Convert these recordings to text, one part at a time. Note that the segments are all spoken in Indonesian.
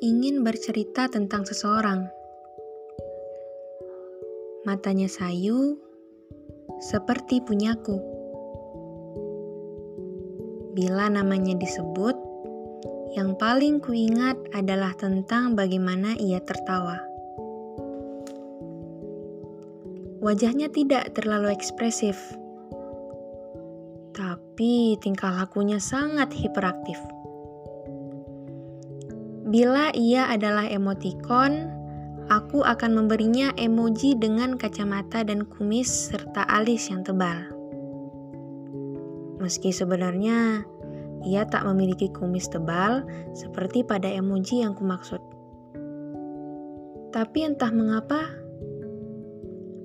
Ingin bercerita tentang seseorang. Matanya sayu seperti punyaku. Bila namanya disebut, yang paling kuingat adalah tentang bagaimana ia tertawa. Wajahnya tidak terlalu ekspresif, tapi tingkah lakunya sangat hiperaktif. Bila ia adalah emoticon, aku akan memberinya emoji dengan kacamata dan kumis serta alis yang tebal. Meski sebenarnya ia tak memiliki kumis tebal seperti pada emoji yang kumaksud. Tapi entah mengapa,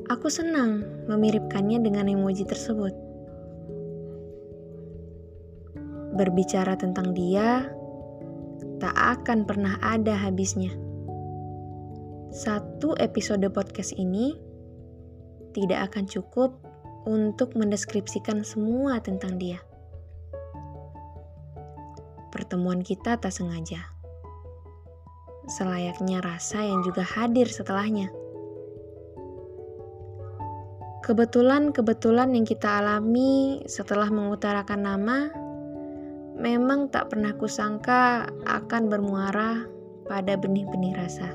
aku senang memiripkannya dengan emoji tersebut. Berbicara tentang dia, tak akan pernah ada habisnya. Satu episode podcast ini tidak akan cukup untuk mendeskripsikan semua tentang dia. Pertemuan kita tak sengaja. Selayaknya rasa yang juga hadir setelahnya. Kebetulan-kebetulan yang kita alami setelah mengutarakan nama memang tak pernah kusangka akan bermuara pada benih-benih rasa.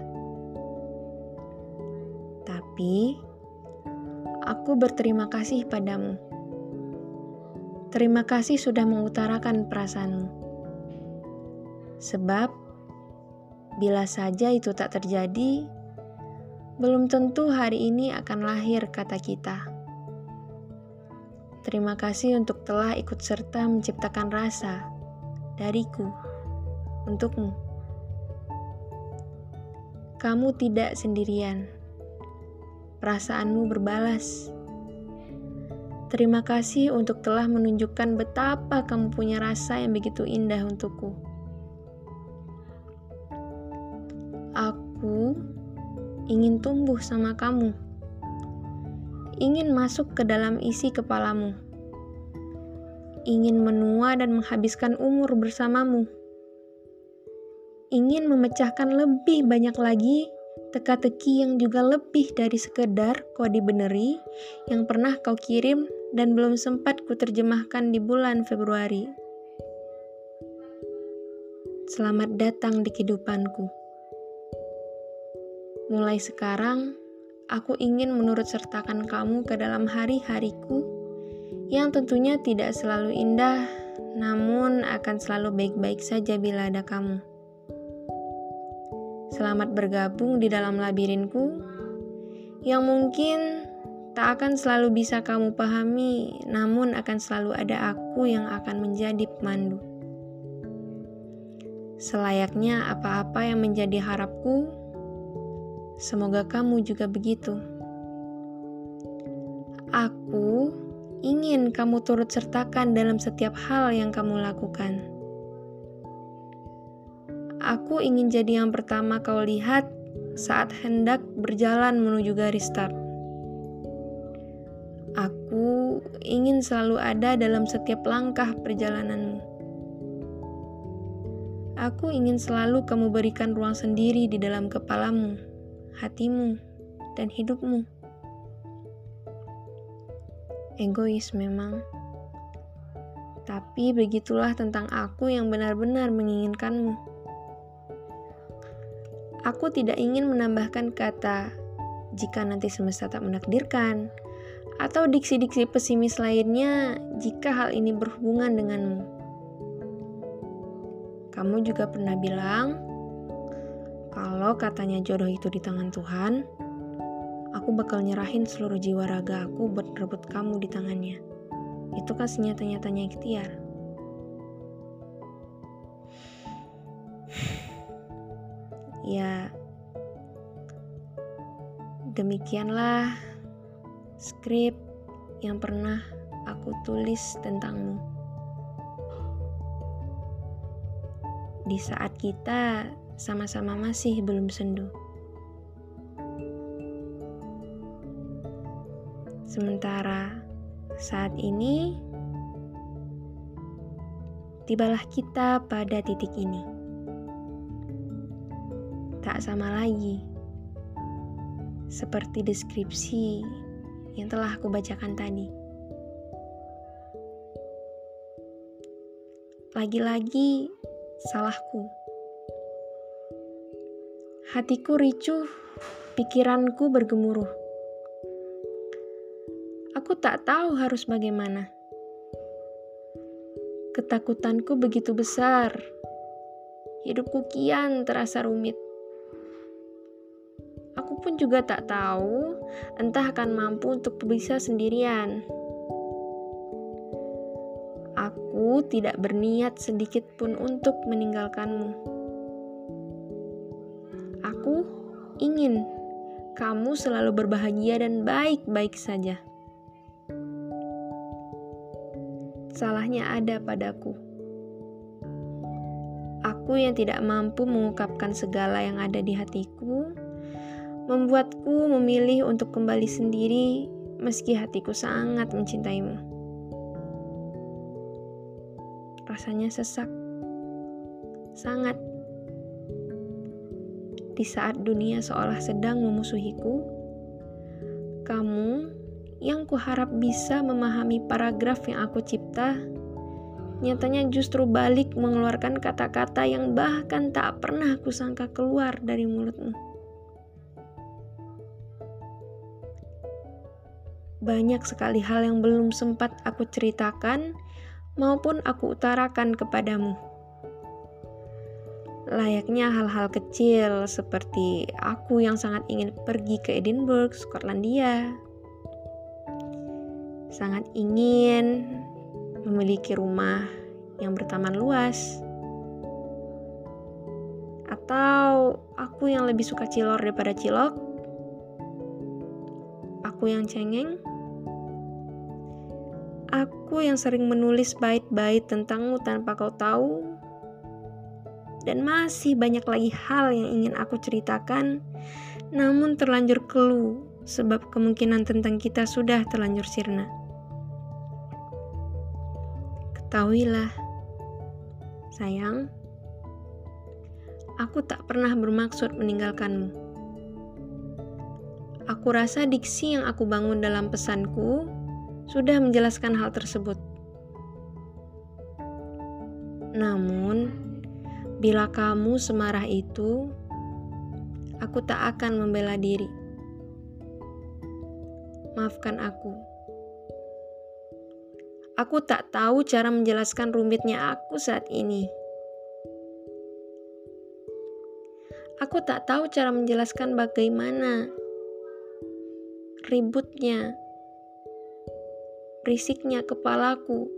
Tapi, aku berterima kasih padamu. Terima kasih sudah mengutarakan perasaanmu. Sebab, bila saja itu tak terjadi, belum tentu hari ini akan lahir kata kita. Terima kasih untuk telah ikut serta menciptakan rasa dariku untukmu. Kamu tidak sendirian. Perasaanmu berbalas. Terima kasih untuk telah menunjukkan betapa kamu punya rasa yang begitu indah untukku. Aku ingin tumbuh sama kamu. Ingin masuk ke dalam isi kepalamu ingin menua dan menghabiskan umur bersamamu. Ingin memecahkan lebih banyak lagi teka-teki yang juga lebih dari sekedar kode beneri yang pernah kau kirim dan belum sempat kuterjemahkan di bulan Februari. Selamat datang di kehidupanku. Mulai sekarang, aku ingin menurut sertakan kamu ke dalam hari-hariku yang tentunya tidak selalu indah, namun akan selalu baik-baik saja bila ada kamu. Selamat bergabung di dalam labirinku yang mungkin tak akan selalu bisa kamu pahami, namun akan selalu ada aku yang akan menjadi pemandu. Selayaknya apa-apa yang menjadi harapku, semoga kamu juga begitu. Aku ingin kamu turut sertakan dalam setiap hal yang kamu lakukan. Aku ingin jadi yang pertama kau lihat saat hendak berjalan menuju garis start. Aku ingin selalu ada dalam setiap langkah perjalananmu. Aku ingin selalu kamu berikan ruang sendiri di dalam kepalamu, hatimu, dan hidupmu egois memang. Tapi begitulah tentang aku yang benar-benar menginginkanmu. Aku tidak ingin menambahkan kata jika nanti semesta tak menakdirkan atau diksi-diksi pesimis lainnya jika hal ini berhubungan denganmu. Kamu juga pernah bilang kalau katanya jodoh itu di tangan Tuhan, aku bakal nyerahin seluruh jiwa raga aku buat rebut kamu di tangannya. Itu kan senyata-nyatanya ikhtiar. ya, demikianlah skrip yang pernah aku tulis tentangmu. Di saat kita sama-sama masih belum sendu. Sementara saat ini, tibalah kita pada titik ini. tak sama lagi. Seperti deskripsi yang telah aku bacakan tadi. Lagi-lagi salahku. Hatiku ricuh, pikiranku bergemuruh. Tak tahu harus bagaimana. Ketakutanku begitu besar. Hidupku kian terasa rumit. Aku pun juga tak tahu, entah akan mampu untuk bisa sendirian. Aku tidak berniat sedikit pun untuk meninggalkanmu. Aku ingin kamu selalu berbahagia dan baik-baik saja. Salahnya ada padaku. Aku yang tidak mampu mengungkapkan segala yang ada di hatiku, membuatku memilih untuk kembali sendiri meski hatiku sangat mencintaimu. Rasanya sesak, sangat. Di saat dunia seolah sedang memusuhiku, kamu yang kuharap bisa memahami paragraf yang aku cipta, nyatanya justru balik mengeluarkan kata-kata yang bahkan tak pernah kusangka keluar dari mulutmu. Banyak sekali hal yang belum sempat aku ceritakan maupun aku utarakan kepadamu. Layaknya hal-hal kecil seperti aku yang sangat ingin pergi ke Edinburgh, Skotlandia, sangat ingin memiliki rumah yang bertaman luas. Atau aku yang lebih suka cilor daripada cilok? Aku yang cengeng? Aku yang sering menulis bait-bait tentangmu tanpa kau tahu? Dan masih banyak lagi hal yang ingin aku ceritakan, namun terlanjur keluh sebab kemungkinan tentang kita sudah terlanjur sirna. Ketahuilah, sayang, aku tak pernah bermaksud meninggalkanmu. Aku rasa diksi yang aku bangun dalam pesanku sudah menjelaskan hal tersebut. Namun, bila kamu semarah itu, aku tak akan membela diri. Maafkan aku. Aku tak tahu cara menjelaskan rumitnya aku saat ini. Aku tak tahu cara menjelaskan bagaimana ributnya, berisiknya kepalaku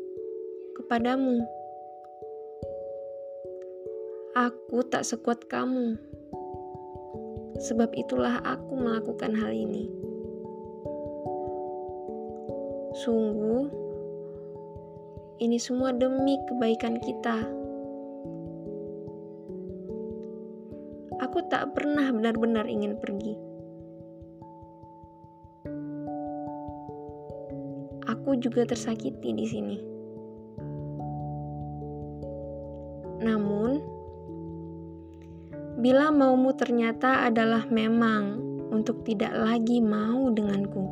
kepadamu. Aku tak sekuat kamu. Sebab itulah aku melakukan hal ini. Sungguh, ini semua demi kebaikan kita. Aku tak pernah benar-benar ingin pergi. Aku juga tersakiti di sini. Namun, bila maumu ternyata adalah memang untuk tidak lagi mau denganku,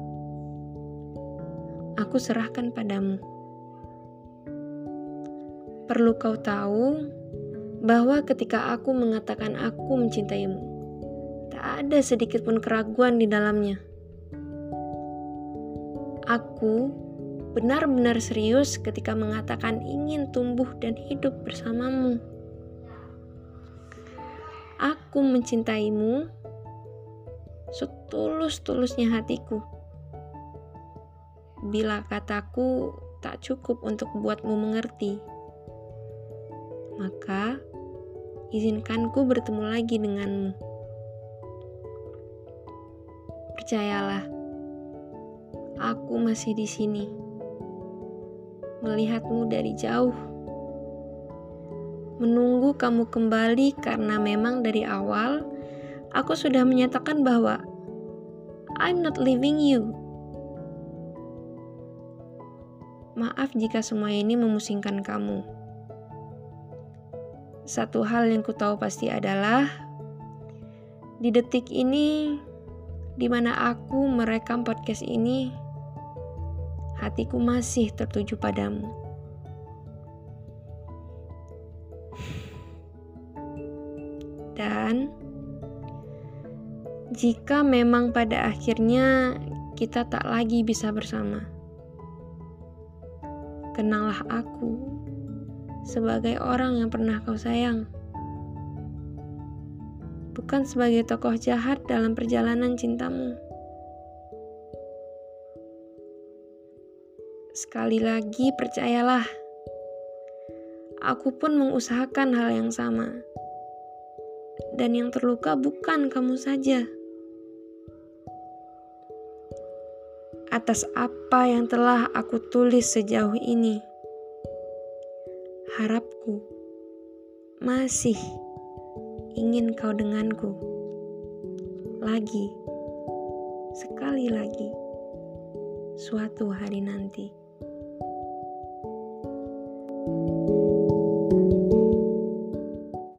aku serahkan padamu. Perlu kau tahu bahwa ketika aku mengatakan aku mencintaimu, tak ada sedikit pun keraguan di dalamnya. Aku benar-benar serius ketika mengatakan ingin tumbuh dan hidup bersamamu. Aku mencintaimu setulus-tulusnya hatiku. Bila kataku tak cukup untuk buatmu mengerti, maka izinkanku bertemu lagi denganmu. Percayalah, aku masih di sini, melihatmu dari jauh, menunggu kamu kembali karena memang dari awal aku sudah menyatakan bahwa I'm not leaving you. Maaf jika semua ini memusingkan kamu. Satu hal yang ku tahu pasti adalah Di detik ini, di mana aku merekam podcast ini, hatiku masih tertuju padamu. Dan jika memang pada akhirnya kita tak lagi bisa bersama, kenanglah aku sebagai orang yang pernah kau sayang, bukan sebagai tokoh jahat dalam perjalanan cintamu. Sekali lagi, percayalah, aku pun mengusahakan hal yang sama dan yang terluka bukan kamu saja. Atas apa yang telah aku tulis sejauh ini, harapku. Masih ingin kau denganku. Lagi sekali lagi suatu hari nanti. thank you